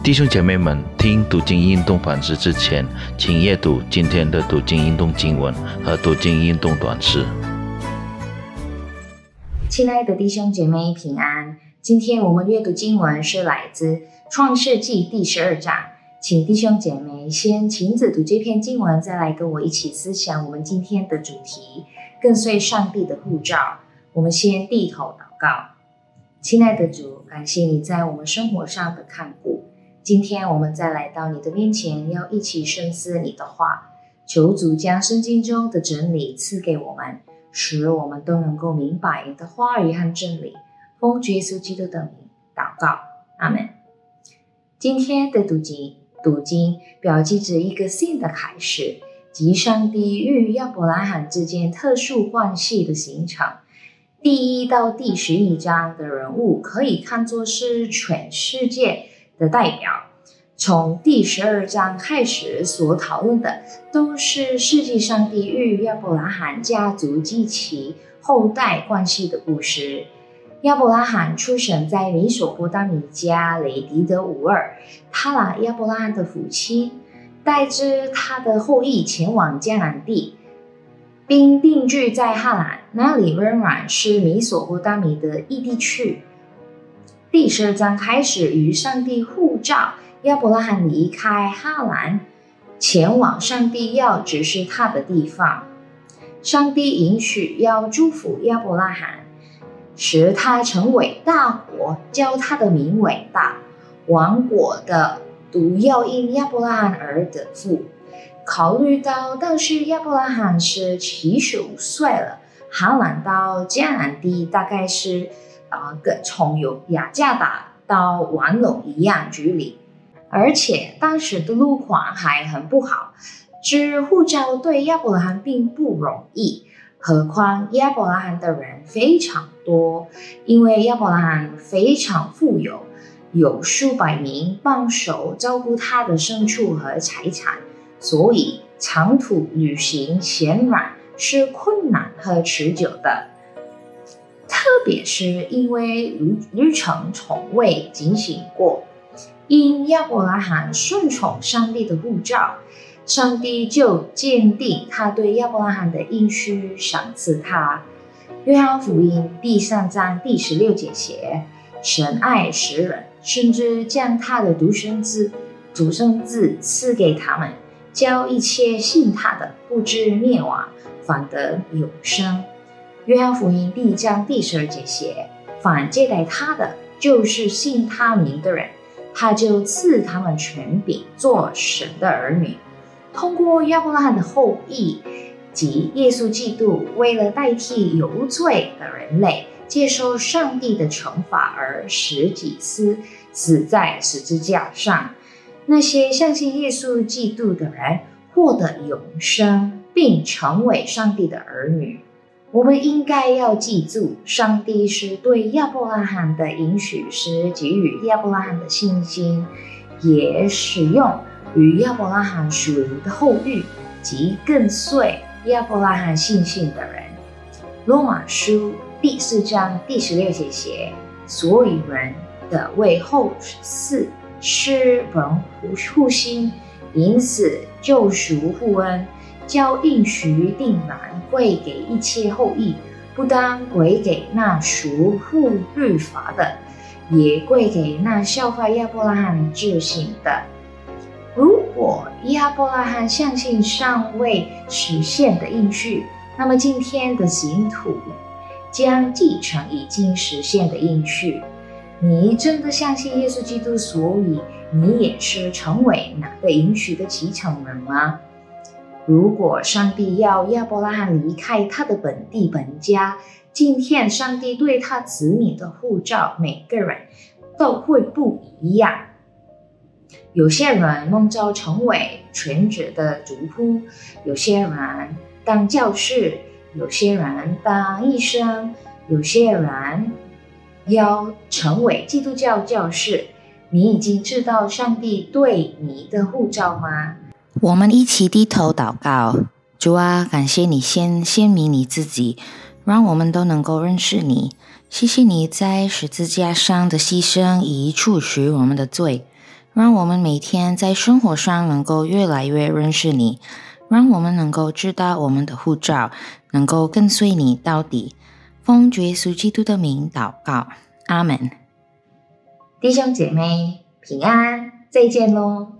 弟兄姐妹们，听读经运动反思之前，请阅读今天的读经运动经文和读经运动短诗。亲爱的弟兄姐妹平安，今天我们阅读经文是来自创世纪第十二章，请弟兄姐妹先亲自读这篇经文，再来跟我一起思想我们今天的主题：跟随上帝的护照。我们先低头祷告，亲爱的主，感谢你在我们生活上的看顾。今天我们再来到你的面前，要一起深思你的话。求主将圣经中的真理赐给我们，使我们都能够明白你的话语和真理。奉耶稣基督的名祷告，阿门。今天的读经，读经标记着一个新的开始，即上帝与亚伯拉罕之间特殊关系的形成。第一到第十一章的人物可以看作是全世界。的代表，从第十二章开始所讨论的，都是世纪上帝与亚伯拉罕家族及其后代关系的故事。亚伯拉罕出生在米索波大米加雷迪的乌尔，他拉亚伯拉罕的父亲带着他的后裔前往迦南地，并定居在哈兰，那里仍然是米索波大米的异地区。第十二章开始，与上帝互照亚伯拉罕离开哈兰，前往上帝要指示他的地方。上帝允许要祝福亚伯拉罕，使他成为大国，叫他的名为大。王国的毒要因亚伯拉罕而得福。考虑到当时亚伯拉罕是七十五岁了，哈兰到迦南地大概是。啊，跟从有雅加达到玩龙一样距离，而且当时的路况还很不好，知护照对亚伯拉罕并不容易。何况亚伯拉罕的人非常多，因为亚伯拉罕非常富有，有数百名帮手照顾他的牲畜和财产，所以长途旅行显然是困难和持久的。特别是因为旅旅程从未进行过，因亚伯拉罕顺从上帝的护照，上帝就坚定他对亚伯拉罕的应许，赏赐他。约翰福音第三章第十六节写：神爱世人，甚至将他的独生子、独生子赐给他们，叫一切信他的不知灭亡，反得永生。约翰福音第一章第十二节写：“凡接待他的，就是信他名的人，他就赐他们权柄，做神的儿女。通过亚伯拉罕的后裔及耶稣基督，为了代替有罪的人类接受上帝的惩罚而使己死，死在十字架上。那些相信耶稣基督的人，获得永生，并成为上帝的儿女。”我们应该要记住，上帝是对亚伯拉罕的允许，是给予亚伯拉罕的信心，也使用与亚伯拉罕属灵的后裔及跟随亚伯拉罕信心的人。罗马书第四章第十六节写：所有人的为后嗣是本互心，因此救赎护恩。交应许定难归给一切后裔，不单归给那属乎律法的，也归给那效法亚伯拉罕执行的。如果亚伯拉罕相信尚未实现的应许，那么今天的信徒将继承已经实现的应许。你真的相信耶稣基督，所以你也是成为哪个应许的继承人吗？如果上帝要亚伯拉罕离开他的本地本家，今天上帝对他子民的护照，每个人都会不一样。有些人梦着成为全职的主仆，有些人当教师，有些人当医生，有些人要成为基督教教士。你已经知道上帝对你的护照吗？我们一起低头祷告，主啊，感谢你先鲜明你自己，让我们都能够认识你。谢谢你在十字架上的牺牲，以除去我们的罪，让我们每天在生活上能够越来越认识你，让我们能够知道我们的护照，能够跟随你到底。奉耶稣基督的名祷告，阿门。弟兄姐妹平安，再见喽。